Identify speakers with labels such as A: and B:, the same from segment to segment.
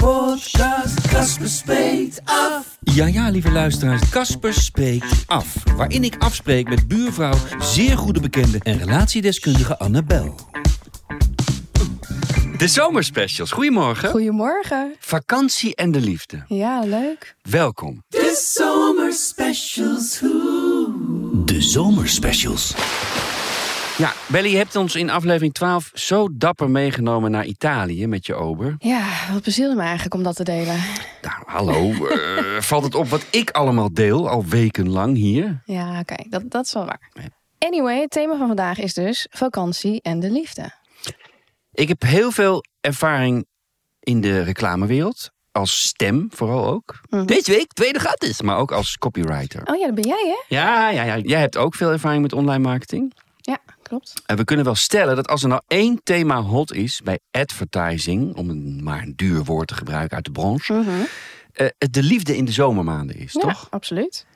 A: Podcast Casper Spreekt Af.
B: Ja, ja, lieve luisteraars, Casper spreekt af. Waarin ik afspreek met buurvrouw, zeer goede bekende en relatiedeskundige Annabel. De zomerspecials, goedemorgen.
C: Goedemorgen.
B: Vakantie en de liefde.
C: Ja, leuk.
B: Welkom.
A: De zomerspecials. Hoe?
B: De zomerspecials. Ja, Belly, je hebt ons in aflevering 12 zo dapper meegenomen naar Italië met je ober.
C: Ja, wat bezielde me eigenlijk om dat te delen.
B: Nou, hallo. eh, valt het op wat ik allemaal deel, al wekenlang hier?
C: Ja, oké, dat, dat is wel waar. Anyway, het thema van vandaag is dus vakantie en de liefde.
B: Ik heb heel veel ervaring in de reclamewereld. Als stem vooral ook.
C: Mhm.
B: Deze week tweede gratis. Maar ook als copywriter.
C: Oh ja, dat ben jij hè?
B: Ja, ja, ja, jij hebt ook veel ervaring met online marketing.
C: Ja, klopt.
B: En we kunnen wel stellen dat als er nou één thema hot is bij advertising, om een, maar een duur woord te gebruiken uit de branche,
C: Mhm.
B: eh, het de liefde in de zomermaanden is,
C: Ja,
B: toch?
C: absoluut.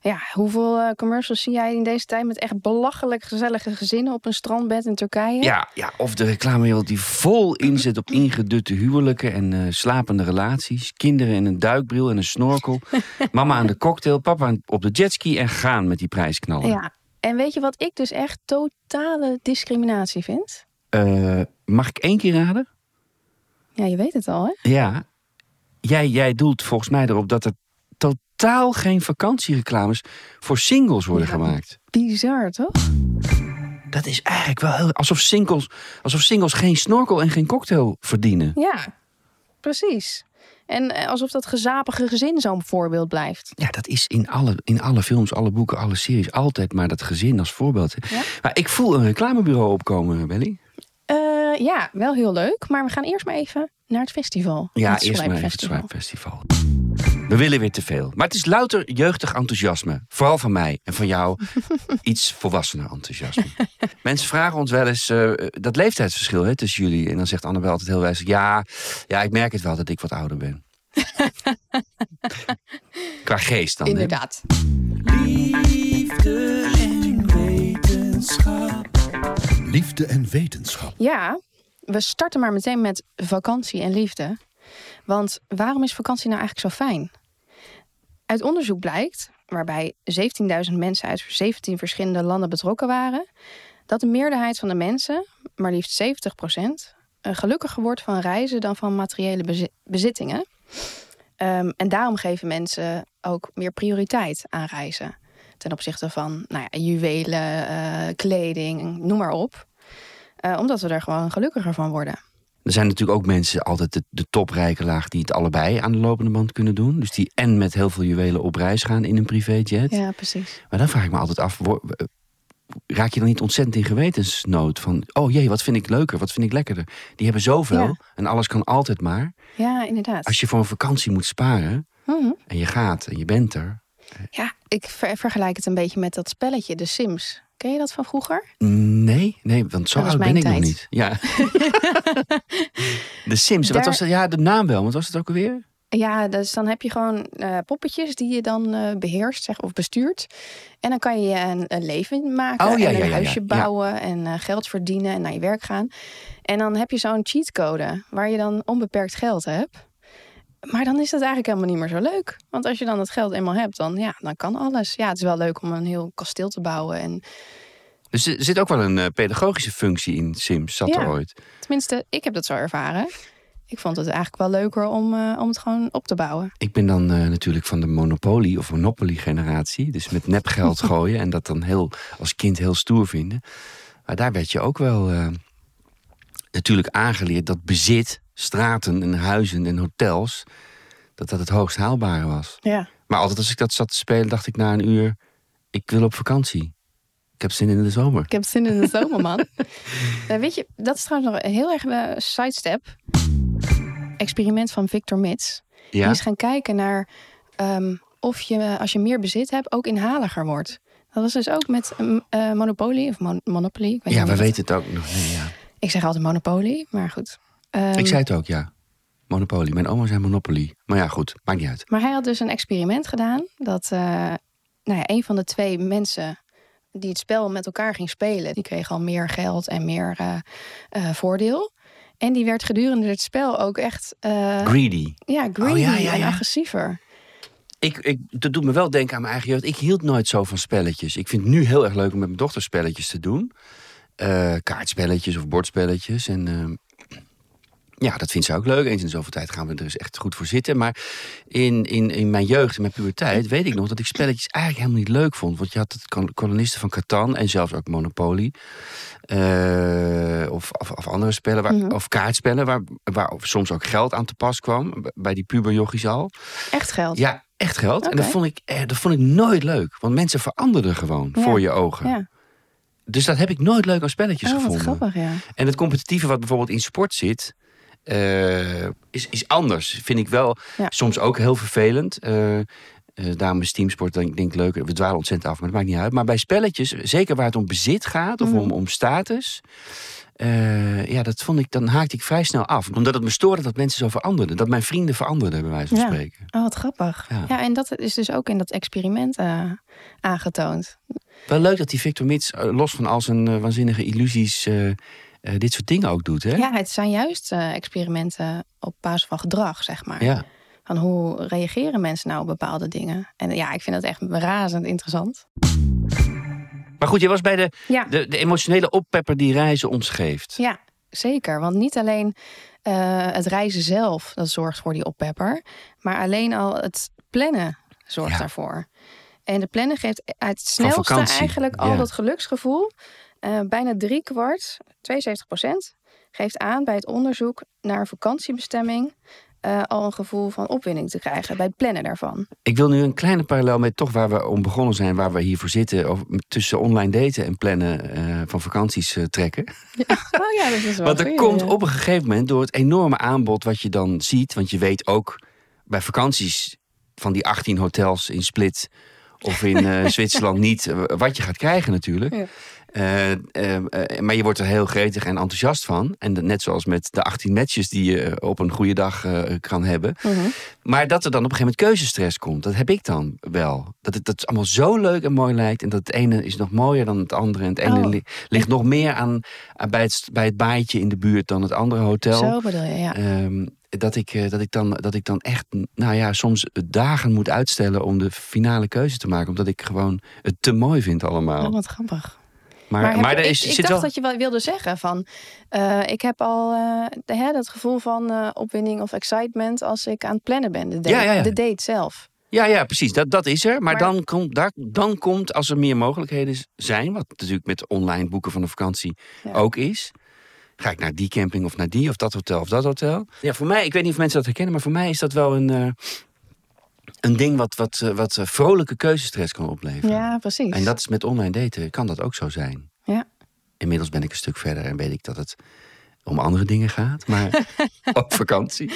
C: Ja, hoeveel eh, commercials zie jij in deze tijd met echt belachelijk gezellige gezinnen op een strandbed in Turkije?
B: Ja, ja, of de reclamewereld die vol inzet op ingedutte huwelijken en eh, slapende relaties. Kinderen in een duikbril en een snorkel. Mama aan de cocktail, papa op de jetski en gaan met die prijsknallen.
C: Ja. En weet je wat ik dus echt totale discriminatie vind?
B: Eh, mag ik één keer raden?
C: Ja, je weet het al hè?
B: Ja. Jij, jij doelt volgens mij erop dat er totaal geen vakantiereclames voor singles worden
C: Ja.
B: gemaakt.
C: Bizar, toch?
B: Dat is eigenlijk wel heel... Alsof singles, alsof singles geen snorkel en geen cocktail verdienen.
C: Ja, precies. En eh, alsof dat gezapige gezin zo'n voorbeeld blijft.
B: Ja, dat is in alle, in alle films, alle boeken, alle series altijd maar dat gezin als voorbeeld.
C: Ja.
B: Maar ik voel een reclamebureau opkomen, Belly.
C: Eh, ja, wel heel leuk. Maar we gaan eerst maar even naar het festival.
B: Ja,
C: Het
B: eerst maar even het
C: Swipe
B: Festival. We willen weer te veel. Maar het is louter jeugdig enthousiasme. Vooral van mij en van jou iets volwassener enthousiasme. Mensen vragen ons wel eens eh, dat leeftijdsverschil hè, tussen jullie. En dan zegt Annabel altijd heel wijs... Ja, ja, ik merk het wel dat ik wat ouder ben. Qua geest dan. hè?
C: Inderdaad.
A: Liefde en wetenschap.
D: Liefde en wetenschap.
C: Ja, we starten maar meteen met vakantie en liefde. Want waarom is vakantie nou eigenlijk zo fijn? Uit onderzoek blijkt, waarbij 17.000 mensen uit 17 verschillende landen betrokken waren, dat de meerderheid van de mensen, maar liefst 70% gelukkiger wordt van reizen dan van materiële bezi- bezittingen. Ehm, en daarom geven mensen ook meer prioriteit aan reizen. Ten opzichte van nou ja, juwelen, eh, kleding, noem maar op. Eh, omdat we er gewoon gelukkiger van worden.
B: Er zijn natuurlijk ook mensen, altijd de, de toprijke laag, die het allebei aan de lopende band kunnen doen. Dus die en met heel veel juwelen op reis gaan in een privéjet.
C: Ja, precies.
B: Maar dan vraag ik me altijd af, raak je dan niet ontzettend in gewetensnood? Van, oh jee, wat vind ik leuker, wat vind ik lekkerder? Die hebben zoveel
C: Ja.
B: en alles kan altijd maar.
C: Ja, inderdaad.
B: Als je voor een vakantie moet sparen
C: Mhm.
B: en je gaat en je bent er.
C: Ja, ik ver- vergelijk het een beetje met dat spelletje, The Sims. Ken je dat van vroeger?
B: Nee, nee, want zo oud ben ik nog niet. Ja. de Sims, wat was dat? Ja, de naam wel, wat was het ook alweer?
C: Ja, dus dan heb je gewoon eh, poppetjes die je dan eh, beheerst zeg, of bestuurt. En dan kan je een, een leven maken
B: Oh, ja,
C: en een
B: ja,
C: huisje
B: Ja.
C: bouwen en eh, geld verdienen en naar je werk gaan. En dan heb je zo'n cheatcode waar je dan onbeperkt geld hebt. Maar dan is dat eigenlijk helemaal niet meer zo leuk. Want als je dan het geld eenmaal hebt, dan, ja, dan kan alles. Ja, het is wel leuk om een heel kasteel te bouwen. En
B: Dus er zit ook wel een eh, pedagogische functie in Sims, zat
C: Ja.
B: er ooit.
C: tenminste, ik heb dat zo ervaren. Ik vond het eigenlijk wel leuker om, eh, om het gewoon op te bouwen.
B: Ik ben dan eh, natuurlijk van de Monopoly of Monopoly generatie. Dus met nepgeld gooien en dat dan heel, als kind heel stoer vinden. Maar daar werd je ook wel natuurlijk aangeleerd dat bezit, straten en huizen en hotels, dat dat het hoogst haalbare was.
C: Ja.
B: Maar altijd als ik dat zat te spelen, dacht ik na een uur, ik wil op vakantie. Ik heb zin in de zomer.
C: Ik heb zin in de zomer, man. Eh, weet je, dat is trouwens nog een heel erg eh, sidestep. experiment van Victor Mits. Die
B: Ja?
C: is gaan kijken naar ehm, of je, als je meer bezit hebt, ook inhaliger wordt. Dat was dus ook met eh, Monopoly of Mon- Monopoly. Ik weet
B: Ja,
C: niet
B: we weten het ook nog. Nee, ja.
C: Ik zeg altijd Monopoly, maar goed. Ehm,
B: Ik zei het ook, ja. Monopoly. Mijn oma zei Monopoly. Maar ja, goed. Maakt niet uit.
C: Maar hij had dus een experiment gedaan. Dat eh, nou ja, een van de twee mensen die het spel met elkaar ging spelen, die kreeg al meer geld en meer eh, eh, voordeel. En die werd gedurende het spel ook echt
B: Greedy.
C: ja, greedy
B: Oh, ja, ja,
C: en agressiever.
B: Ik, ik, dat doet me wel denken aan mijn eigen jeugd. Ik hield nooit zo van spelletjes. Ik vind het nu heel erg leuk om met mijn dochter spelletjes te doen. Eh, kaartspelletjes of bordspelletjes. En eh, ja, dat vindt ze ook leuk. Eens in de zoveel tijd gaan we er eens echt goed voor zitten. Maar in, in, in mijn jeugd, in mijn puberteit, weet ik nog dat ik spelletjes eigenlijk helemaal niet leuk vond. Want je had het kol- kolonisten van Catan en zelfs ook Monopoly. Eh, of, of, of andere spellen, waar,
C: Mhm.
B: of kaartspellen, waar, waar soms ook geld aan te pas kwam. Bij die puberjochies al.
C: Echt geld.
B: Ja, echt geld. En dat vond, ik, eh, dat vond ik nooit leuk. Want mensen veranderden gewoon
C: Ja.
B: voor je ogen.
C: Ja.
B: Dus dat heb ik nooit leuk aan spelletjes
C: Oh,
B: gevonden.
C: grappig, ja.
B: En het competitieve wat bijvoorbeeld in sport zit... eh, is, is anders. Vind ik wel
C: Ja.
B: soms ook heel vervelend. Eh, daarom is teamsport denk, denk ik leuk. We dwalen ontzettend af, maar dat maakt niet uit. Maar bij spelletjes, zeker waar het om bezit gaat... of
C: Mhm.
B: om, om status... eh, ja, dat vond ik, dan haakte ik vrij snel af. Omdat het me stoorde dat mensen zo veranderden. Dat mijn vrienden veranderden, bij wijze van
C: Ja.
B: spreken.
C: Oh, wat grappig.
B: Ja.
C: Ja. en dat is dus ook in dat experiment eh, aangetoond.
B: Wel leuk dat die Victor Mits, eh, los van al zijn waanzinnige illusies, dit soort dingen ook doet. Hè?
C: Ja, het zijn juist experimenten op basis van gedrag, zeg maar.
B: Ja.
C: Van hoe reageren mensen nou op bepaalde dingen? En ja, ik vind dat echt razend interessant.
B: Maar goed, je was bij de,
C: Ja,
B: de, de emotionele oppepper die reizen ons geeft.
C: ja zeker. Want niet alleen eh, het reizen zelf, dat zorgt voor die oppepper. Maar alleen al het plannen zorgt
B: Ja.
C: daarvoor. En de plannen geeft het snelste eigenlijk al
B: ja.
C: dat geluksgevoel. Eh, bijna drie kwart, 72 procent, geeft aan bij het onderzoek naar een vakantiebestemming... eh, al een gevoel van opwinding te krijgen bij het plannen daarvan.
B: Ik wil nu een kleine parallel met toch waar we om begonnen zijn, waar we hiervoor zitten, over, tussen online daten en plannen eh, van vakanties eh, trekken.
C: Oh ja, dat is wel
B: Want er
C: goeie,
B: komt
C: ja.
B: op een gegeven moment door het enorme aanbod wat je dan ziet, want je weet ook bij vakanties van die 18 hotels in Split of in Zwitserland niet wat je gaat krijgen natuurlijk.
C: Ja.
B: Eh, eh, eh, maar je wordt er heel gretig en enthousiast van. En net zoals met de 18 matches die je op een goede dag eh, kan hebben.
C: Mhm.
B: Maar dat er dan op een gegeven moment keuzestress komt, dat heb ik dan wel. Dat het, dat het allemaal zo leuk en mooi lijkt. En dat het ene is nog mooier dan het andere. En het ene
C: Oh.
B: li- ligt nog meer aan, bij, het, bij het baaitje in de buurt dan het andere hotel.
C: Zo bedoel je, ja.
B: Ehm, dat, ik, eh, dat, ik dan, dat ik dan echt, nou ja, soms dagen moet uitstellen om de finale keuze te maken. Omdat ik gewoon het te mooi vind allemaal.
C: Oh, wat grappig.
B: Maar
C: Maar,
B: er is,
C: ik
B: zit
C: dacht
B: wel...
C: dat je wel wilde zeggen van... eh, ik heb al eh, de, hè, dat gevoel van eh, opwinding of excitement... als ik aan het plannen ben, de date,
B: Ja, ja, ja.
C: De date zelf.
B: Ja, ja, precies. Dat, dat is er. Maar,
C: Maar-
B: Dan, komt, daar, dan komt, als er meer mogelijkheden zijn, wat natuurlijk met online boeken van een vakantie
C: Ja.
B: ook is. Ga ik naar die camping of naar die of dat hotel of dat hotel? Ja, voor mij, ik weet niet of mensen dat herkennen, maar voor mij is dat wel een, eh, een ding wat, wat, wat vrolijke keuzestress kan opleveren.
C: Ja, precies.
B: En dat is met online daten, kan dat ook zo zijn. Inmiddels ben ik een stuk verder en weet ik dat het om andere dingen gaat, maar op vakantie.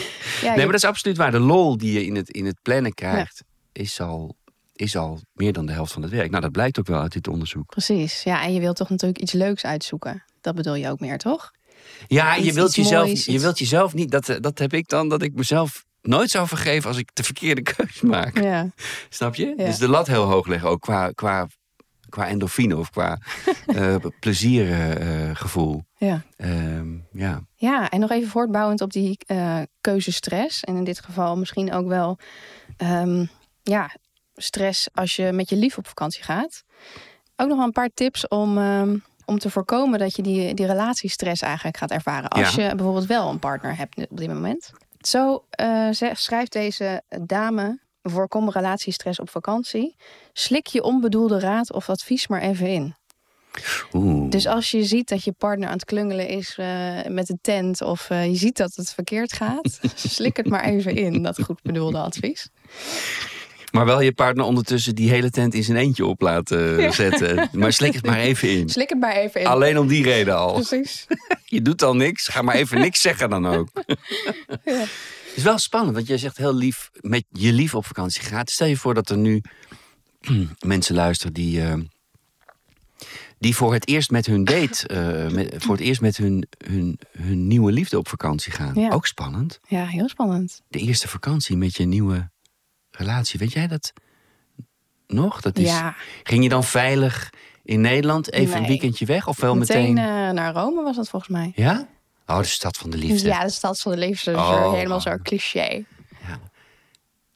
C: ja,
B: Nee, maar dat is absoluut waar. De lol die je in het, in het plannen krijgt, is, al, is al meer dan de helft van het werk. Nou, dat blijkt ook wel uit dit onderzoek.
C: Precies. Ja, en je wilt toch natuurlijk iets leuks uitzoeken. Dat bedoel je ook meer, toch?
B: Ja, je
C: Iets-
B: wilt, jezelf,
C: moois,
B: je
C: iets-
B: wilt jezelf niet, dat, eh, dat heb ik dan, dat ik mezelf nooit zou vergeven als ik de verkeerde keus maak.
C: Ja.
B: Snap je? Dus de lat heel hoog leggen, ook qua, qua, qua endorfine of qua eh pleziergevoel.
C: Ja.
B: Ehm, ja.
C: ja, en nog even voortbouwend op die eh, keuzestress. En in dit geval misschien ook wel ehm, ja, stress als je met je lief op vakantie gaat. Ook nog wel een paar tips om, ehm, om te voorkomen dat je die, die relatiestress eigenlijk gaat ervaren. Als
B: Ja.
C: je bijvoorbeeld wel een partner hebt op dit moment. Zo eh, schrijft deze dame. Voorkom relatiestress op vakantie. Slik je onbedoelde raad of advies maar even in.
B: Oeh.
C: Dus als je ziet dat je partner aan het klungelen is eh, met de tent... of eh, je ziet dat het verkeerd gaat... slik het maar even in, dat goed bedoelde advies.
B: Maar wel je partner ondertussen die hele tent in zijn eentje op laten
C: Ja.
B: zetten. Maar slik het maar even in.
C: Slik het maar even in.
B: Alleen om die reden al.
C: Precies.
B: Je doet al niks. Ga maar even niks zeggen dan ook.
C: Ja.
B: Het is wel spannend, want jij zegt heel lief met je lief op vakantie gaat. Stel je voor dat er nu mensen luisteren die, eh, die voor het eerst met hun date, eh, met, voor het eerst met hun, hun, hun nieuwe liefde op vakantie gaan.
C: Ja.
B: Ook spannend.
C: Ja, heel spannend.
B: De eerste vakantie met je nieuwe relatie. Weet jij dat nog? Dat is,
C: Ja,
B: Ging je dan veilig in Nederland even een weekendje weg? Of wel
C: meteen,
B: meteen?
C: eh, naar Rome was dat volgens mij.
B: Ja? Oh, de stad van de liefde.
C: Ja, de stad van de liefde. is
B: Oh.
C: helemaal zo'n cliché.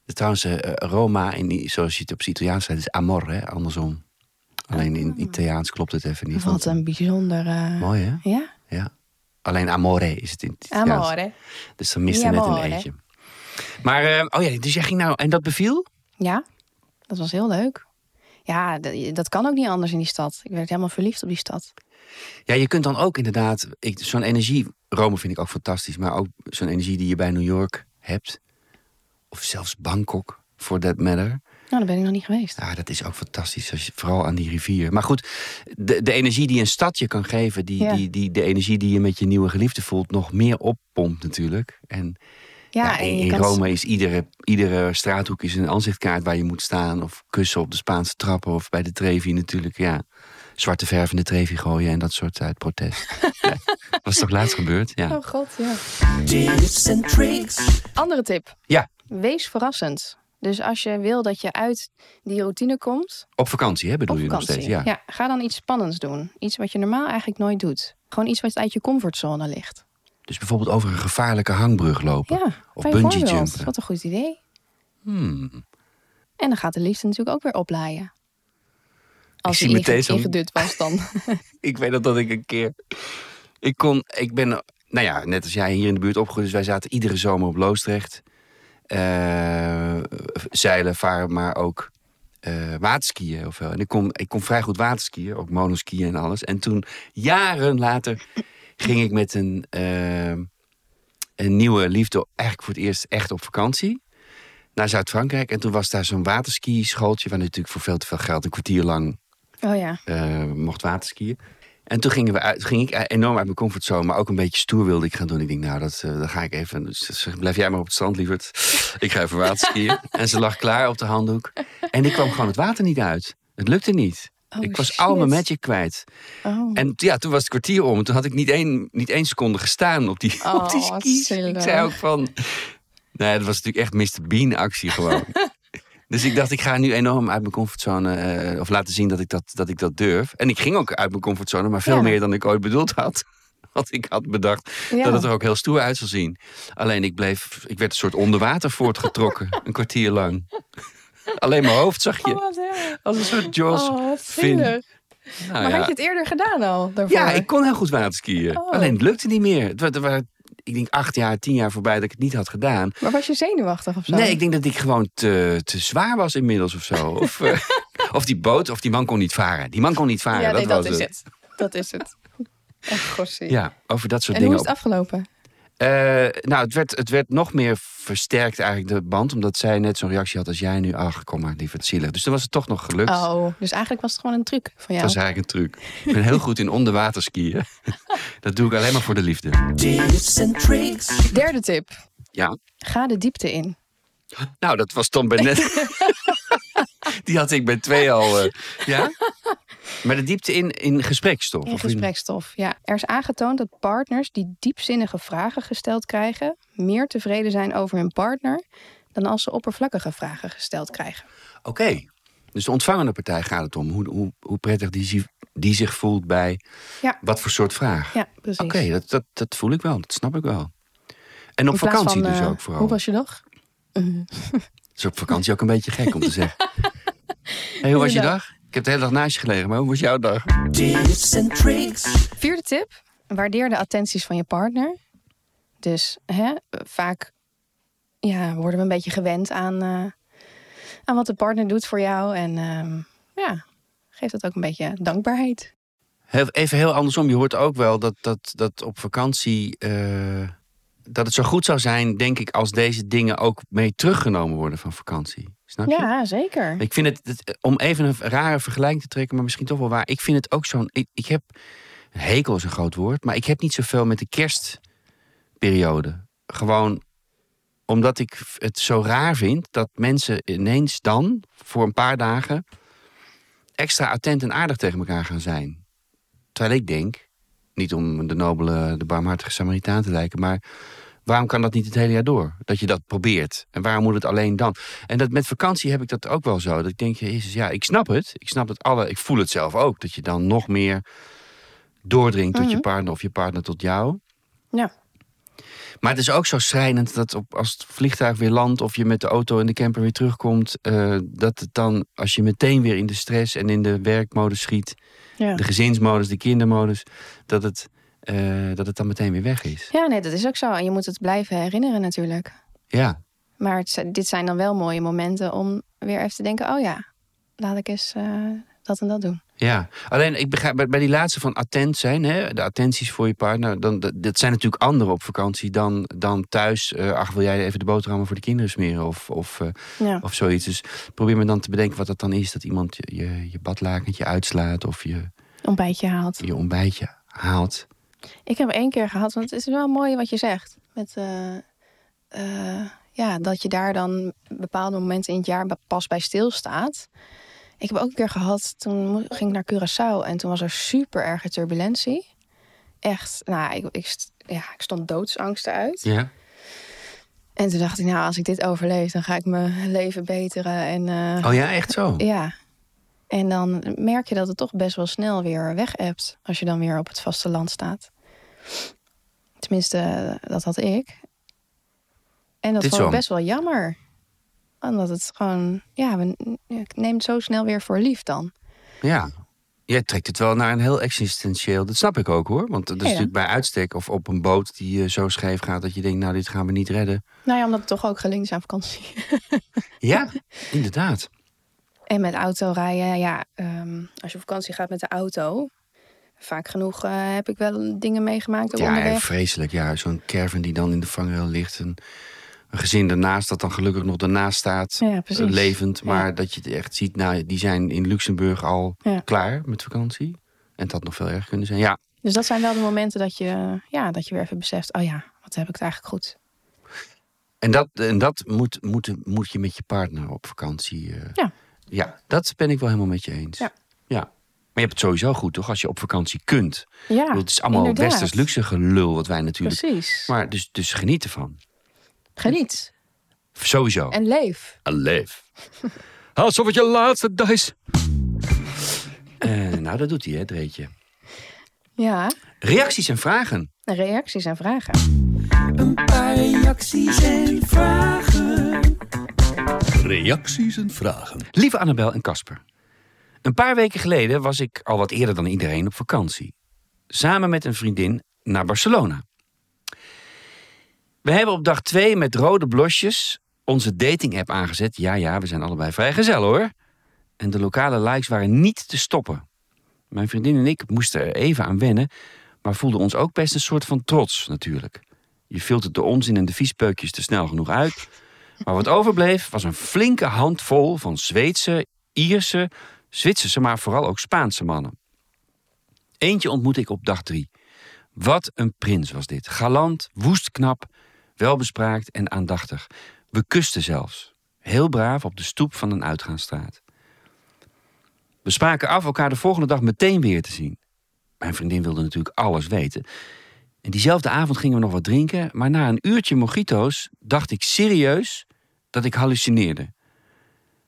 B: Trouwens, eh, Roma, in, zoals je het op het Italiaans zei, is amor, hè? andersom. Alleen in Italiaans klopt het even niet.
C: Wat een bijzonder... eh,
B: Mooi, hè?
C: Ja,
B: Ja. Alleen amore is het in het Italiaans.
C: amore.
B: Dus dan miste
C: Ja,
B: net een eentje. Maar, eh, oh ja, dus jij ging nou... En dat beviel?
C: Ja, dat was heel leuk. Ja, dat kan ook niet anders in die stad. Ik werd helemaal verliefd op die stad.
B: Ja, je kunt dan ook inderdaad... Zo'n energie... Rome vind ik ook fantastisch. Maar ook zo'n energie die je bij New York hebt. Of zelfs Bangkok, for that matter.
C: Nou, daar ben ik nog niet geweest.
B: Ja, dat is ook fantastisch. Als je, vooral aan die rivier. Maar goed, de, de energie die een stad je kan geven... Die,
C: Ja.
B: die, die, de energie die je met je nieuwe geliefde voelt... nog meer oppompt natuurlijk. En
C: Ja,
B: ja,
C: en
B: in, Rome is iedere, iedere straathoek is een aanzichtkaart waar je moet staan. Of kussen op de Spaanse trappen. Of bij de Trevi natuurlijk, ja. Zwarte verf in de Trevi gooien en dat soort uit protest. ja. Was toch laatst gebeurd? Ja.
C: Oh god, ja.
A: Tips en tricks.
C: Andere tip.
B: ja,
C: Wees verrassend. Dus als je wil dat je uit die routine komt,
B: op vakantie hè, bedoel
C: op
B: je nog steeds? Ja.
C: ga dan iets spannends doen. Iets wat je normaal eigenlijk nooit doet. Gewoon iets wat uit je comfortzone ligt.
B: Dus bijvoorbeeld over een gevaarlijke hangbrug lopen.
C: Ja,
B: of bungee jumpen.
C: Wat een goed idee.
B: Hmm.
C: En dan gaat de liefde natuurlijk ook weer oplaaien. Als hij
B: meteen zo'n-
C: ingedut was dan.
B: Ik weet nog dat ik een keer. Ik kon. Ik ben. Nou ja, net als jij hier in de buurt opgegroeid. Dus wij zaten iedere zomer op Loosdrecht. Eh, zeilen, varen, maar ook eh, waterskiën. Of wel. En ik kon, ik kon vrij goed waterskiën. Ook monoskiën en alles. En toen, jaren later, ging ik met een, eh, een nieuwe liefde. Eigenlijk voor het eerst echt op vakantie. Naar Zuid-Frankrijk. En toen was daar zo'n waterski-schooltje. Waar natuurlijk voor veel te veel geld een kwartier lang
C: Oh ja.
B: eh, mocht waterskiën. En toen gingen we uit, ging ik enorm uit mijn comfortzone, maar ook een beetje stoer wilde ik gaan doen. Ik denk, nou, dat, eh, dat ga ik even. Dus zegt, blijf jij maar op het strand, lieverd. Ik ga even waterskiën. en ze lag klaar op de handdoek. En ik kwam gewoon het water niet uit. Het lukte niet.
C: Oh,
B: ik was
C: shit.
B: al mijn magic kwijt.
C: Oh.
B: En ja, toen was het kwartier om. En toen had ik niet één, niet één seconde gestaan op die,
C: Oh,
B: op die skis. Ik zei ook van... Nee, dat was natuurlijk echt Mr. Bean actie gewoon. Dus ik dacht, ik ga nu enorm uit mijn comfortzone... eh, of laten zien dat ik dat, dat ik dat durf. En ik ging ook uit mijn comfortzone, maar veel
C: Ja.
B: meer dan ik ooit bedoeld had. Want ik had bedacht
C: Ja.
B: dat het er ook heel stoer uit zou zien. Alleen ik bleef, ik werd een soort onder water voortgetrokken. een kwartier lang. Alleen mijn hoofd zag je.
C: Oh.
B: Als een soort Jaws.
C: Oh,
B: Finn. Nou
C: maar
B: ja.
C: had je het eerder gedaan al? Daarvoor?
B: Ja, ik kon heel goed waterskiën.
C: Oh.
B: Alleen het lukte niet meer. Het Er waren, ik denk, acht jaar, tien jaar voorbij dat ik het niet had gedaan.
C: Maar was je zenuwachtig of zo?
B: Nee, ik denk dat ik gewoon te, te zwaar was inmiddels of zo. Of, eh, of die boot, of die man kon niet varen. Die man kon niet varen,
C: Ja,
B: dat
C: nee, dat
B: was
C: is het. Dat is het. Gossie.
B: Ja, over dat soort
C: En hoe
B: dingen.
C: is het afgelopen?
B: Eh, nou, het werd, het werd nog meer versterkt eigenlijk, de band. Omdat zij net zo'n reactie had als jij nu. Ach, kom maar, lieverd, zielig. Dus toen was het toch nog gelukt.
C: Oh, dus eigenlijk was het gewoon een truc van jou.
B: Dat was eigenlijk een truc. Ik ben heel goed in onderwater skiën. Dat doe ik alleen maar voor de liefde.
A: Tips en tricks.
C: Derde tip.
B: Ja.
C: Ga de diepte in.
B: Nou, dat was Tom Bennett. Die had ik bij twee al. eh, ja? Maar de diepte in, in gesprekstof.
C: In
B: of
C: gesprekstof, ja. Er is aangetoond dat partners die diepzinnige vragen gesteld krijgen... meer tevreden zijn over hun partner... dan als ze oppervlakkige vragen gesteld krijgen.
B: Oké. Dus de ontvangende partij gaat het om. Hoe, hoe, hoe prettig die, die zich voelt bij
C: Ja.
B: wat voor soort vraag.
C: Ja, precies.
B: Oké, dat, dat, dat voel ik wel. Dat snap ik wel. En op vakantie
C: van,
B: dus
C: eh,
B: ook vooral.
C: Hoe was je dag?
B: is op vakantie ook een beetje gek om te zeggen. hey, hoe was je dag? Ik heb de hele dag naast je gelegen, maar hoe was jouw dag?
A: Tips en tricks.
C: Vierde tip. Waardeer de attenties van je partner. Dus hè, vaak ja, worden we een beetje gewend aan, eh, aan wat de partner doet voor jou. En ehm, ja, geeft dat ook een beetje dankbaarheid.
B: Even heel andersom, je hoort ook wel dat, dat, dat op vakantie eh, dat het zo goed zou zijn, denk ik, als deze dingen ook mee teruggenomen worden van vakantie. Snap je?
C: Ja, zeker.
B: Ik vind het, het- om even een rare vergelijking te trekken, maar misschien toch wel waar. Ik vind het ook zo'n. Ik, ik heb. Hekel is een groot woord, maar ik heb niet zoveel met de kerstperiode. Gewoon omdat ik het zo raar vind dat mensen ineens dan, voor een paar dagen, extra attent en aardig tegen elkaar gaan zijn. Terwijl ik denk, niet om de nobele, de barmhartige Samaritaan te lijken, maar waarom kan dat niet het hele jaar door? Dat je dat probeert. En waarom moet het alleen dan? En dat met vakantie heb ik dat ook wel zo. Dat ik denk, jezus, ja, ik snap het. Ik snap het alle. Ik voel het zelf ook. Dat je dan nog meer doordringt tot je partner of je partner tot jou.
C: Ja.
B: Maar het is ook zo schrijnend dat op, als het vliegtuig weer landt of je met de auto en de camper weer terugkomt, eh, dat het dan, als je meteen weer in de stress en in de werkmodus schiet,
C: Ja.
B: de gezinsmodus, de kindermodus, dat het, eh, dat het dan meteen weer weg is.
C: ja, nee, dat is ook zo. En je moet het blijven herinneren natuurlijk.
B: Ja,
C: Maar het, dit zijn dan wel mooie momenten om weer even te denken... oh ja, laat ik eens eh, dat en dat doen.
B: Ja. Alleen ik begrijp bij, die laatste van attent zijn, hè, de attenties voor je partner, dan, dat, zijn natuurlijk anderen op vakantie dan, dan thuis. eh, ach, wil jij even de boterhammen voor de kinderen smeren of, of, eh,
C: Ja.
B: of zoiets. Dus probeer me dan te bedenken wat dat dan is. Dat iemand je, je, je badlakentje uitslaat of je,
C: Ontbijtje haalt.
B: je ontbijtje haalt.
C: Ik heb één keer gehad, want het is wel mooi wat je zegt. Met, eh, ja, dat je daar dan bepaalde momenten in het jaar pas bij stilstaat. Ik heb ook een keer gehad, toen ging ik naar Curaçao en toen was er super erge turbulentie. Echt, nou, ik, ik, ja, ik stond doodsangsten uit.
B: Ja.
C: En toen dacht ik, nou, als ik dit overleef, dan ga ik mijn leven beteren. En eh,
B: Oh ja, echt zo?
C: ja. En dan merk je dat het toch best wel snel weer weg hebt als je dan weer op het vasteland staat. Tenminste, dat had ik. En dat
B: Dit
C: vond ik best wel jammer. Omdat het gewoon, ja, we, ik neem het zo snel weer voor lief dan.
B: Ja. Jij trekt het wel naar een heel existentieel. Dat snap ik ook hoor. Want dat is
C: Ja, ja.
B: natuurlijk bij uitstek of op een boot die eh, zo scheef gaat dat je denkt, nou, dit gaan we niet redden.
C: Nou ja, omdat het toch ook gelinkt is aan vakantie.
B: Ja, inderdaad.
C: En met auto rijden, ja, ehm, als je op vakantie gaat met de auto. Vaak genoeg eh, heb ik wel dingen meegemaakt
B: Ja,
C: onderweg.
B: vreselijk. Ja, zo'n caravan die dan in de vangrail ligt. Een, een gezin daarnaast dat dan gelukkig nog daarnaast staat.
C: Ja,
B: eh, levend. Maar
C: Ja.
B: dat je het echt ziet, nou, die zijn in Luxemburg al
C: Ja.
B: klaar met vakantie. En had nog veel erger kunnen zijn. Ja,
C: Dus dat zijn wel de momenten dat je, ja, dat je weer even beseft... oh ja, wat heb ik het eigenlijk goed.
B: en dat, en dat moet, moet, moet je met je partner op vakantie. eh,
C: Ja.
B: Ja, dat ben ik wel helemaal met je eens.
C: Ja.
B: ja. Maar je hebt het sowieso goed, toch? Als je op vakantie kunt.
C: Ja,
B: bedoel, het is allemaal
C: inderdaad.
B: westers luxe gelul wat wij natuurlijk.
C: Precies.
B: Maar dus, dus geniet ervan.
C: Geniet
B: Sowieso.
C: en leef.
B: Leef. Alsof het je laatste dag is. Eh, nou, dat doet hij, hè, Dreetje.
C: Ja,
B: Reacties en vragen.
C: reacties en vragen.
A: Een paar reacties en vragen.
D: Reacties en vragen.
B: Lieve Annabel en Casper. Een paar weken geleden was ik al wat eerder dan iedereen op vakantie. Samen met een vriendin naar Barcelona. We hebben op dag twee met rode blosjes onze dating-app aangezet. Ja, ja, we zijn allebei vrijgezel hoor. En de lokale likes waren niet te stoppen. Mijn vriendin en ik moesten er even aan wennen, maar voelden ons ook best een soort van trots natuurlijk. Je filtert de onzin en de viespeukjes te snel genoeg uit. Maar wat overbleef was een flinke handvol van Zweedse, Ierse, Zwitserse, maar vooral ook Spaanse mannen. Eentje ontmoette ik op dag drie. Wat een prins was dit. Galant, woest knap, welbespraakt en aandachtig. We kusten zelfs. Heel braaf op de stoep van een uitgaansstraat. We spraken af elkaar de volgende dag meteen weer te zien. Mijn vriendin wilde natuurlijk alles weten. En diezelfde avond gingen we nog wat drinken, maar na een uurtje mojito's dacht ik serieus dat ik hallucineerde.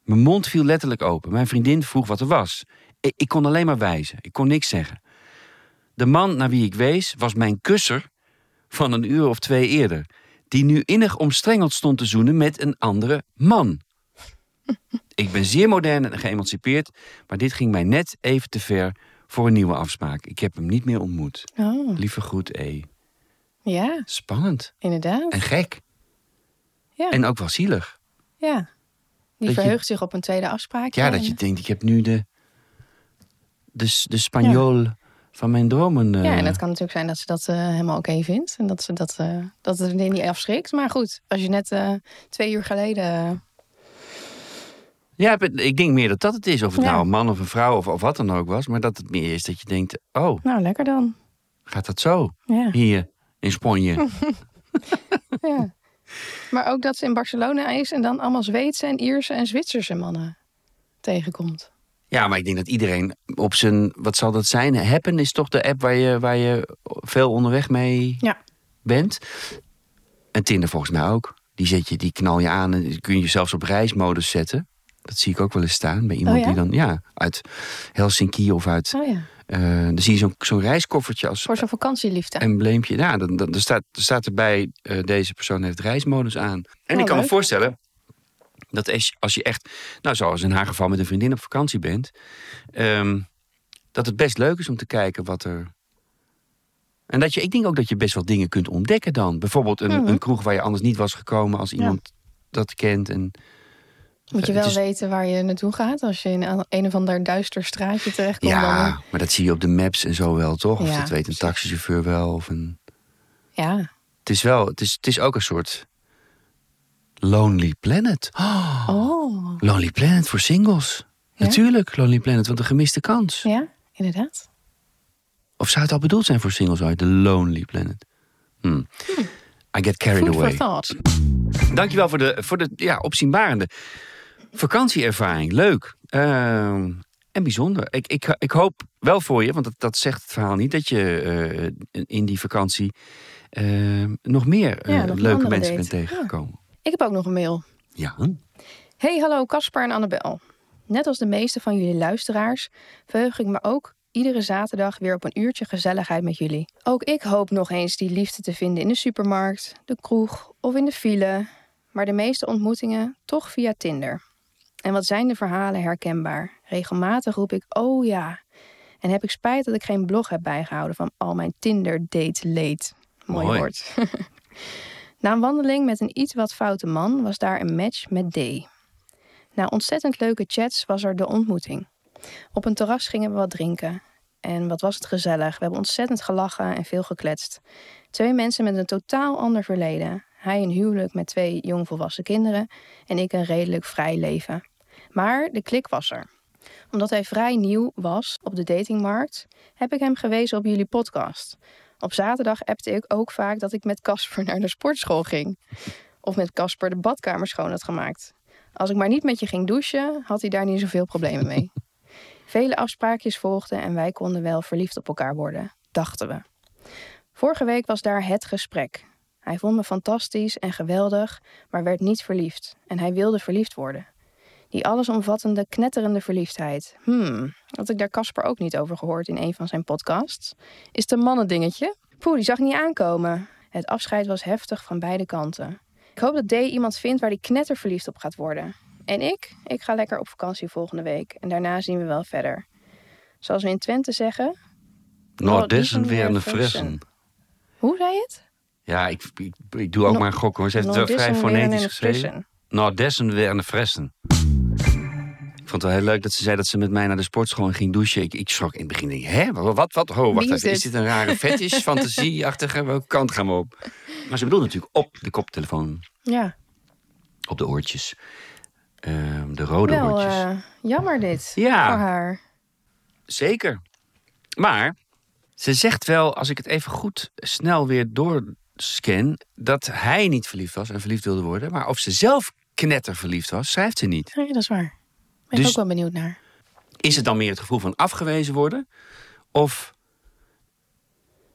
B: Mijn mond viel letterlijk open. Mijn vriendin vroeg wat er was. Ik, kon alleen maar wijzen. Ik kon niks zeggen. De man naar wie ik wees was mijn kusser van een uur of twee eerder, die nu innig omstrengeld stond te zoenen met een andere man. Ik ben zeer modern en geëmancipeerd, maar dit ging mij net even te ver voor een nieuwe afspraak. Ik heb hem niet meer ontmoet.
C: Oh,
B: Lieve groet, E.
C: ja,
B: Spannend
C: inderdaad.
B: en gek.
C: Ja.
B: En ook wel zielig.
C: Ja. Die
B: Dat je-
C: verheugt zich op een tweede afspraak.
B: Ja, dat je denkt, ik heb nu de, de, de Spanjool van mijn dromen. eh,
C: Ja, en het kan natuurlijk zijn dat ze dat eh, helemaal oké vindt. En dat, ze dat, eh, dat het niet afschrikt. Maar goed, als je net eh, twee uur geleden... eh,
B: Ja, ik denk meer dat dat het is. Of het
C: Ja.
B: nou een man of een vrouw of, of wat dan ook was. Maar dat het meer is dat je denkt, oh,
C: nou, lekker dan.
B: gaat dat zo?
C: Ja.
B: Hier in Spanje.
C: ja. Maar ook dat ze in Barcelona is en dan allemaal Zweedse en Ierse en Zwitserse mannen tegenkomt.
B: Ja, maar ik denk dat iedereen op zijn, wat zal dat zijn? Happen is toch de app waar je, waar je veel onderweg mee
C: Ja.
B: bent. En Tinder volgens mij ook. Die, zet je, die knal je aan en kun je zelfs op reismodus zetten. Dat zie ik ook wel eens staan bij iemand
C: Oh ja?
B: die dan, ja, uit Helsinki of uit.
C: Oh ja,
B: eh, dan zie je zo'n zo'n reiskoffertje als
C: voor zo'n vakantieliefde.
B: embleempje. Ja, dan, dan, staat, er staat erbij, eh, deze persoon heeft reismodus aan. En
C: Oh,
B: ik kan me voorstellen dat als, als je echt, nou zoals in haar geval met een vriendin op vakantie bent, ehm, dat het best leuk is om te kijken wat er. En dat je, ik denk ook dat je best wel dingen kunt ontdekken dan. Bijvoorbeeld een,
C: Mhm.
B: een kroeg waar je anders niet was gekomen als iemand dat kent. En,
C: Moet je wel
B: is-
C: weten waar je naartoe gaat. Als je in een, een of ander duister straatje terechtkomt. Dan,
B: ja, maar dat zie je op de maps en zo wel, toch? Of dat weet een taxichauffeur wel. Of een...
C: ja,
B: Het is wel, het is, het is ook een soort Lonely Planet.
C: oh,
B: Lonely Planet voor singles.
C: Ja?
B: Natuurlijk, Lonely Planet, want een gemiste kans.
C: ja, inderdaad.
B: Of zou het al bedoeld zijn voor singles uit? De Lonely Planet. Hmm. I get carried
C: Food for
B: away.
C: thought.
B: Dankjewel voor de, voor de ja, opzienbarende vakantieervaring. Leuk. Ehm, en bijzonder. Ik, ik, ik hoop wel voor je, want dat, dat zegt het verhaal niet, dat je eh, in die vakantie eh, nog meer eh,
C: Ja, nog een
B: leuke mensen
C: date.
B: bent tegengekomen.
C: Ik heb ook nog een mail.
B: Ja.
C: Hey, hallo Casper en Annabel. Net als de meeste van jullie luisteraars verheug ik me ook iedere zaterdag weer op een uurtje gezelligheid met jullie. Ook ik hoop nog eens die liefde te vinden in de supermarkt, de kroeg of in de file, maar de meeste ontmoetingen toch via Tinder. En wat zijn de verhalen herkenbaar? Regelmatig roep ik oh ja. En heb ik spijt dat ik geen blog heb bijgehouden van al mijn Tinder date late. Mooi,
B: Mooi.
C: woord. Na een wandeling met een iets wat foute man was daar een match met D. Na ontzettend leuke chats was er de ontmoeting. Op een terras gingen we wat drinken. En wat was het gezellig. We hebben ontzettend gelachen en veel gekletst. Twee mensen met een totaal ander verleden. Hij een huwelijk met twee jongvolwassen kinderen en ik een redelijk vrij leven. Maar de klik was er. Omdat hij vrij nieuw was op de datingmarkt, heb ik hem gewezen op jullie podcast. Op zaterdag appte ik ook vaak dat ik met Casper naar de sportschool ging. Of met Casper de badkamer schoon had gemaakt. Als ik maar niet met je ging douchen, had hij daar niet zoveel problemen mee. Vele afspraakjes volgden en wij konden wel verliefd op elkaar worden, dachten we. Vorige week was daar het gesprek. Hij vond me fantastisch en geweldig, maar werd niet verliefd. En hij wilde verliefd worden. Die allesomvattende, knetterende verliefdheid. Hmm, had ik daar Casper ook niet over gehoord in een van zijn podcasts? Is het een mannendingetje? Poeh, die zag niet aankomen. Het afscheid was heftig van beide kanten. Ik hoop dat D iemand vindt waar die knetterverliefd op gaat worden. En ik? Ik ga lekker op vakantie volgende week. En daarna zien we wel verder. Zoals we in Twente zeggen. Die
B: dessen
C: zijn
B: weer een
C: fressen. Hoe zei je het?
B: Ja, ik, ik, ik doe ook
C: No-
B: maar een gok hoor. Ze heeft het wel vrij fonetisch geschreven.
C: frissen.
B: Nou, dessen weer een fressen. Ik vond het wel heel leuk dat ze zei dat ze met mij naar de sportschool ging douchen. Ik, ik schrok in het begin. Denk, Hè? Wat? wat, wat? Oh, wacht even. Is
C: dit?
B: een rare fetish, fantasieachtige? Welke kant gaan we op? Maar ze bedoelt natuurlijk op de koptelefoon,
C: Ja,
B: op de oortjes. Ehm, de rode
C: wel
B: oortjes.
C: eh, jammer dit
B: Ja.
C: voor haar.
B: Zeker. Maar ze zegt wel, als ik het even goed snel weer doorscan, dat hij niet verliefd was en verliefd wilde worden. Maar of ze zelf knetter verliefd was, schrijft ze niet.
C: Ja, dat is waar. Ben ik
B: Dus-
C: ook wel benieuwd naar.
B: Is het dan meer het gevoel van afgewezen worden? Of,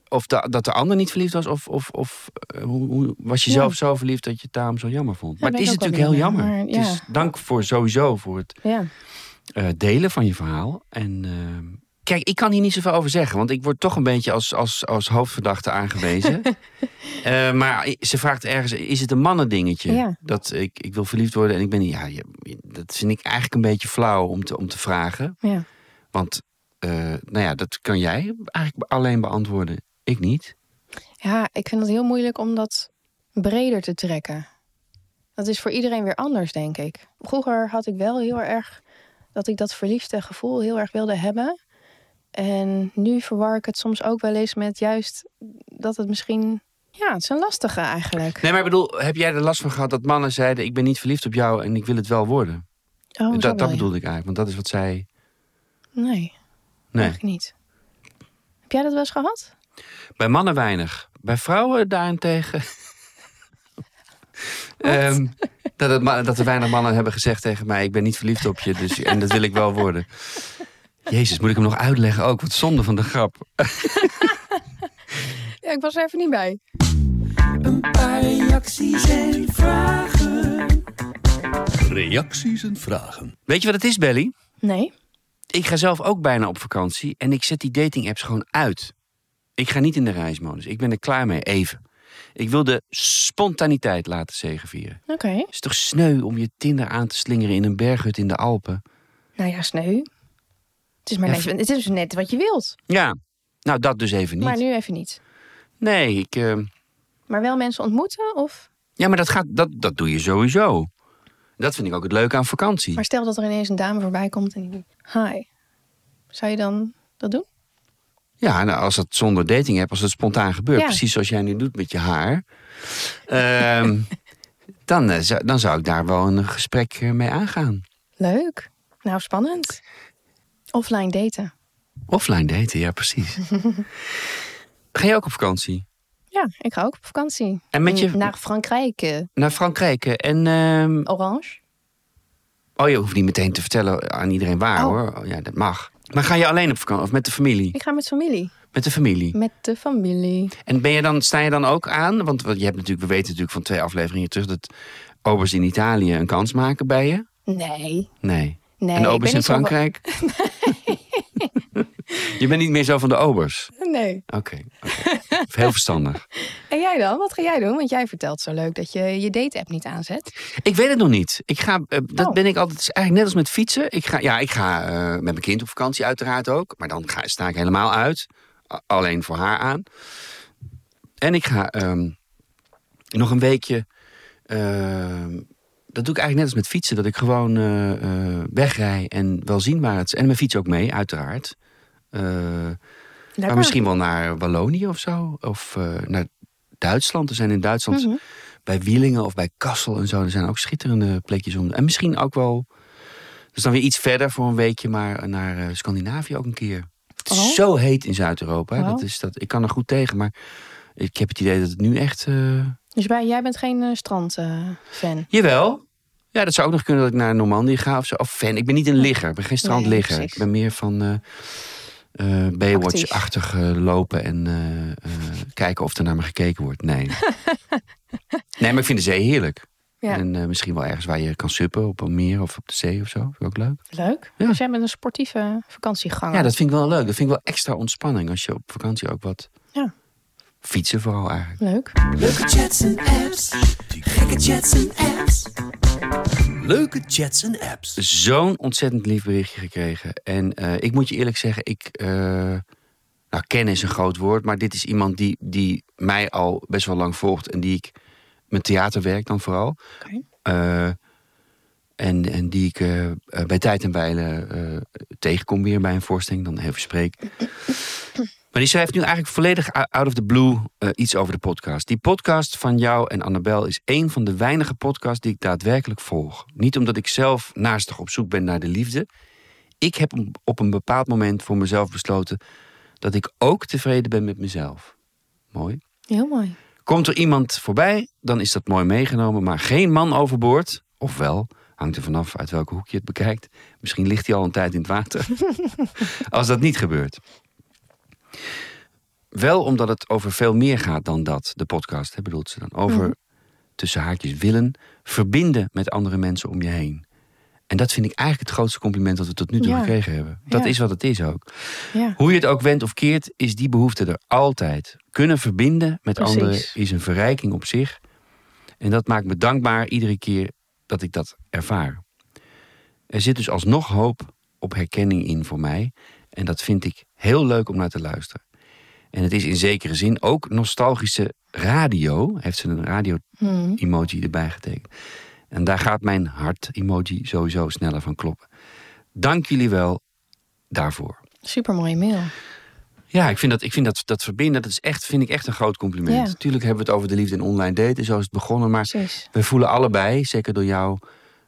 B: of da- dat de ander niet verliefd was? Of, of, of eh, hoe, hoe- was je
C: Ja.
B: zelf zo verliefd dat je het daarom zo jammer vond? maar het is natuurlijk heel jammer.
C: maar
B: Het is
C: ja.
B: dank voor sowieso voor het
C: Ja,
B: eh, delen van je verhaal. En ehm, kijk, ik kan hier niet zoveel over zeggen, want ik word toch een beetje als, als, als hoofdverdachte aangewezen. Eh, maar ze vraagt ergens: is het een mannendingetje?
C: Ja.
B: Dat ik, ik wil verliefd worden en ik ben. Ja, je- dat vind ik eigenlijk een beetje flauw om te, om te vragen.
C: ja.
B: Want, eh, nou ja, dat kan jij eigenlijk alleen beantwoorden. Ik niet.
C: ja, ik vind het heel moeilijk om dat breder te trekken. Dat is voor iedereen weer anders, denk ik. Vroeger had ik wel heel erg dat ik dat verliefde gevoel heel erg wilde hebben. En nu verwar ik het soms ook wel eens met juist dat het misschien... Ja, het is een lastige eigenlijk.
B: Nee, maar ik bedoel, heb jij er last van gehad dat mannen zeiden... ik ben niet verliefd op jou en ik wil het wel worden?
C: Oh,
B: dat dat
C: wel, ja.
B: bedoelde ik eigenlijk, want dat is wat zij...
C: Nee,
B: Nee,
C: eigenlijk niet. Heb jij dat wel eens gehad?
B: bij mannen weinig. Bij vrouwen daarentegen... Ehm, dat, het, dat er weinig mannen hebben gezegd tegen mij... ik ben niet verliefd op je, dus, en dat wil ik wel worden. Jezus, moet ik hem nog uitleggen ook? Wat zonde van de grap.
C: Ja, ik was er even niet bij.
A: Een paar reacties en vragen.
E: Reacties en vragen.
B: Weet je wat het is, Belly?
C: Nee?
B: Ik ga zelf ook bijna op vakantie en ik zet die dating apps gewoon uit. Ik ga niet in de reismodus. Ik ben er klaar mee, even. Ik wil de spontaniteit laten zegenvieren.
C: Oké.
B: Het is toch sneu om je Tinder aan te slingeren in een berghut in de Alpen?
C: Nou ja, sneu. Het is maar net, het is net wat je wilt.
B: Ja, nou dat dus even niet.
C: Maar nu even niet.
B: Nee, ik, eh,
C: Maar wel mensen ontmoeten? Of...
B: ja, maar dat, gaat, dat, dat doe je sowieso. Dat vind ik ook het leuke aan vakantie.
C: Maar stel dat er ineens een dame voorbij komt en die doet... Hi. Zou je dan dat doen?
B: Ja, nou, als dat zonder dating app, als het spontaan gebeurt,
C: Ja.
B: precies zoals jij nu doet met je haar, ehm, dan, eh, zou, dan zou ik daar wel een gesprek eh, mee aangaan.
C: Leuk. Nou, spannend. Offline daten.
B: Offline daten, ja, precies. Ga je ook op vakantie?
C: Ja, ik ga ook op vakantie.
B: En met je-
C: Naar Frankrijk. eh,
B: Naar Frankrijk. eh, En, ehm,
C: Orange.
B: oh, je hoeft niet meteen te vertellen aan iedereen waar
C: Oh.
B: hoor. Ja, dat mag. Maar ga je alleen op vakantie of met de familie?
C: Ik ga met familie.
B: Met de familie.
C: Met de familie.
B: En ben je dan, sta je dan ook aan? Want je hebt natuurlijk, we weten natuurlijk van twee afleveringen terug dat obers in Italië een kans maken bij je.
C: Nee.
B: Nee.
C: Nee,
B: en obers
C: ben
B: in Frankrijk? je bent niet meer zo van de obers.
C: Nee.
B: Oké. Heel verstandig.
C: En jij dan? Wat ga jij doen? Want jij vertelt zo leuk dat je je date-app niet aanzet.
B: Ik weet het nog niet. Ik ga, eh, dat
C: Oh.
B: ben ik altijd. eigenlijk net als met fietsen. Ik ga, ja, ik ga eh, met mijn kind op vakantie uiteraard ook. Maar dan ga, sta ik helemaal uit. Alleen voor haar aan. En ik ga ehm, nog een weekje. ehm, dat doe ik eigenlijk net als met fietsen. Dat ik gewoon eh, eh, wegrij en wel zien waar het is. En mijn fiets ook mee, uiteraard. Eh, maar misschien wel naar Wallonië of zo. Of naar Duitsland. Er zijn in Duitsland
C: Mhm.
B: bij Wielingen of bij Kassel en zo. Er zijn ook schitterende plekjes om. En misschien ook wel. Dus dan weer iets verder voor een weekje, maar naar Scandinavië ook een keer. Het is
C: Oh.
B: zo heet in Zuid-Europa. hè.
C: Oh.
B: Dat is dat, ik kan er goed tegen, maar ik heb het idee dat het nu echt. Eh,
C: Dus bij, jij bent geen eh, strandfan?
B: Jawel. Ja, dat zou ook nog kunnen dat ik naar Normandië ga of zo. Of fan. Ik ben niet een ligger. Ik ben geen strandligger.
C: precies.
B: ik ben meer van eh eh, Baywatch-achtig eh, lopen en eh, eh, kijken of er naar me gekeken wordt. Nee. nee, maar ik vind de zee heerlijk.
C: Ja.
B: En eh, misschien wel ergens waar je kan suppen op een meer of op de zee of zo. Vind ik ook leuk.
C: Leuk.
B: Ja.
C: Dus jij bent een sportieve vakantieganger.
B: Ja, dat vind ik wel leuk. Dat vind ik wel extra ontspanning als je op vakantie ook wat
C: Ja.
B: Fietsen vooral eigenlijk.
C: Leuk.
A: Leuke chats en apps. Gekke chats en apps.
E: Leuke chats en apps.
B: zo'n ontzettend lief berichtje gekregen. En eh, ik moet je eerlijk zeggen, ik. eh, nou, kennen is een groot woord, maar dit is iemand die, die mij al best wel lang volgt en die ik. Mijn theaterwerk dan vooral.
C: Oké.
B: Eh, en, en die ik bij tijd en wijle eh, tegenkom weer bij een voorstelling, dan even spreek. Maar die schrijft nu eigenlijk volledig out of the blue eh, iets over de podcast. Die podcast van jou en Annabel is een van de weinige podcasts die ik daadwerkelijk volg. Niet omdat ik zelf naastig op zoek ben naar de liefde. Ik heb op- op een bepaald moment voor mezelf besloten dat ik ook tevreden ben met mezelf. Mooi.
C: Heel mooi.
B: Komt er iemand voorbij, dan is dat mooi meegenomen, maar geen man overboord. Of wel, hangt er vanaf uit welke hoek je het bekijkt. Misschien ligt hij al een tijd in het water. Als dat niet gebeurt. Wel omdat het over veel meer gaat dan dat, de podcast, hè, bedoelt ze dan. Over
C: Mhm.
B: tussen haakjes willen, verbinden met andere mensen om je heen. En dat vind ik eigenlijk het grootste compliment dat we tot nu toe
C: Ja.
B: gekregen hebben. Dat
C: Ja.
B: is wat het is ook.
C: Ja.
B: Hoe je het ook wendt of keert, is die behoefte er altijd. Kunnen verbinden met
C: Precies.
B: anderen is een verrijking op zich. En dat maakt me dankbaar iedere keer dat ik dat ervaar. Er zit dus alsnog hoop op herkenning in voor mij. En dat vind ik heel leuk om naar te luisteren. En het is in zekere zin ook nostalgische radio. Heeft ze een radio-emoji erbij getekend. En daar gaat mijn hart-emoji sowieso sneller van kloppen. Dank jullie wel daarvoor.
C: Super mooie mail.
B: Ja, ik vind dat, ik vind dat, dat verbinden, dat is echt, vind ik echt een groot compliment.
C: Ja.
B: Natuurlijk hebben we het over de liefde en online daten, zo is het begonnen. Maar
C: Precies.
B: we voelen allebei, zeker door jouw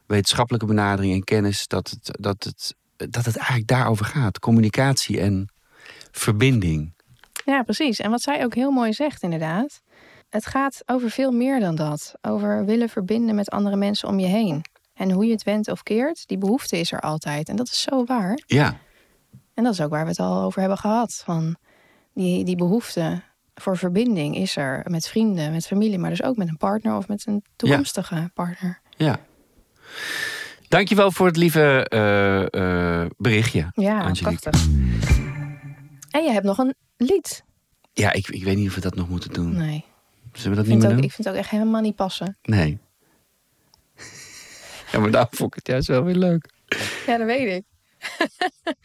B: wetenschappelijke benadering en kennis, dat het, dat het, dat het eigenlijk daarover gaat. Communicatie en verbinding.
C: Ja, precies. En wat zij ook heel mooi zegt, inderdaad. Het gaat over veel meer dan dat. Over willen verbinden met andere mensen om je heen. En hoe je het went of keert, die behoefte is er altijd. En dat is zo waar.
B: Ja,
C: En dat is ook waar we het al over hebben gehad. Van die, die behoefte voor verbinding is er met vrienden, met familie, maar dus ook met een partner of met een toekomstige partner.
B: ja. Dankjewel voor het lieve eh, berichtje,
C: Ja,
B: Angelique.
C: prachtig. En je hebt nog een lied.
B: Ja, ik, ik weet niet of we dat nog moeten doen.
C: Nee,
B: Zullen we dat
C: ik
B: niet meer
C: ook,
B: doen?
C: ik vind het ook echt helemaal niet passen.
B: Nee. Ja, maar daarom vond ik het juist wel weer leuk.
C: Ja, dat weet ik.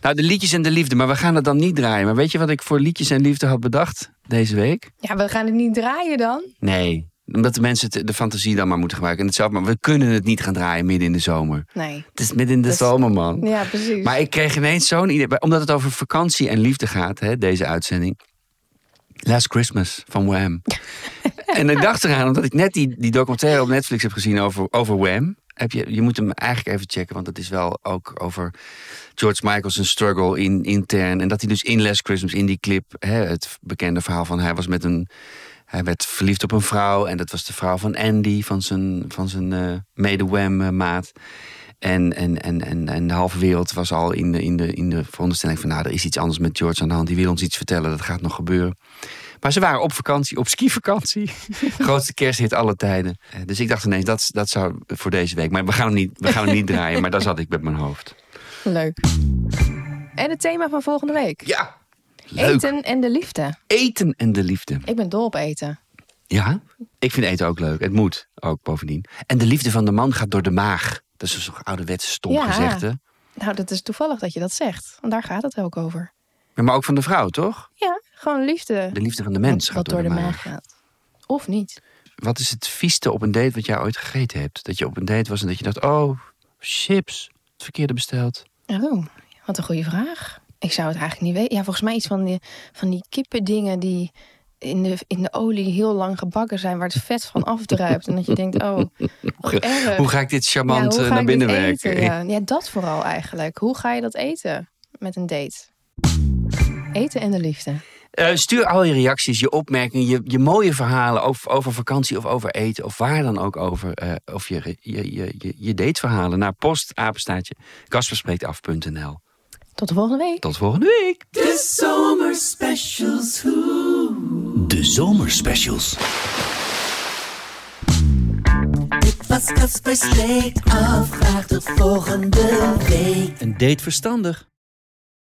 B: Nou, de liedjes en de liefde, maar we gaan het dan niet draaien. Maar weet je wat ik voor liedjes en liefde had bedacht deze week?
C: Ja, we gaan het niet draaien dan.
B: Nee, omdat de mensen de fantasie dan maar moeten gebruiken. En het zelf, maar we kunnen het niet gaan draaien midden in de zomer.
C: Nee.
B: Het is midden in de zomer, man.
C: Ja, precies.
B: Maar ik kreeg ineens zo'n idee. Omdat het over vakantie en liefde gaat, hè, deze uitzending. Last Christmas van Wham. en ik dacht eraan, omdat ik net die, die documentaire op Netflix heb gezien over, over Wham. Heb je, je moet hem eigenlijk even checken, want het is wel ook over George Michael's struggle in, intern. En dat hij dus in Last Christmas, in die clip, hè, het bekende verhaal van hij was met een. Hij werd verliefd op een vrouw en dat was de vrouw van Andy, van zijn, van zijn eh, mede-Wham-maat. En, en, en, en, en de halve wereld was al in de, in, de, in de veronderstelling van... nou, er is iets anders met George aan de hand. Die wil ons iets vertellen, dat gaat nog gebeuren. Maar ze waren op vakantie, op skivakantie. Grootste kersthit alle tijden. Eh, Dus ik dacht ineens, dat, dat zou voor deze week... maar we gaan hem niet, we gaan hem niet draaien, maar daar zat ik met mijn hoofd.
C: Leuk. En het thema van volgende week.
B: Ja, leuk. Eten,
C: Eten en de liefde.
B: en de liefde.
C: Ik ben dol op eten.
B: Ja, ik vind eten ook leuk. Het moet ook bovendien. En de liefde van de man gaat door de maag. Dat is zo'n ouderwetse stom
C: Ja.
B: gezegd, hè?
C: Nou, dat is toevallig dat je dat zegt. Want daar gaat het ook over.
B: Ja, Maar ook van de vrouw, toch?
C: Ja, gewoon liefde.
B: De liefde van de mens
C: wat,
B: gaat
C: wat door de maag gaat. Of niet.
B: Wat is het vieste op een date wat jij ooit gegeten hebt? Dat je op een date was en dat je dacht, oh, chips, het verkeerde besteld.
C: Oh, wat een goede vraag. Ik zou het eigenlijk niet weten. Ja, volgens mij iets van die, van die kippendingen die in de, in de olie heel lang gebakken zijn, waar het vet van afdruipt. En dat je denkt, oh, erg.
B: Hoe ga ik dit charmant eh, naar binnen werken?
C: Ja. ja, dat vooral eigenlijk. Hoe ga je dat eten met een date? Eten en de liefde.
B: Eh, stuur al je reacties, je opmerkingen, je, je mooie verhalen over, over vakantie of over eten of waar dan ook over. eh, of je, je, je, je, je dateverhalen naar postapenstaatje kasperspreektaf.nl.
C: Tot de volgende week.
B: Tot volgende week.
A: De zomerspecials.
F: De zomerspecials.
A: Dit was Casper Streek af. Graag tot volgende week.
G: Een date verstandig.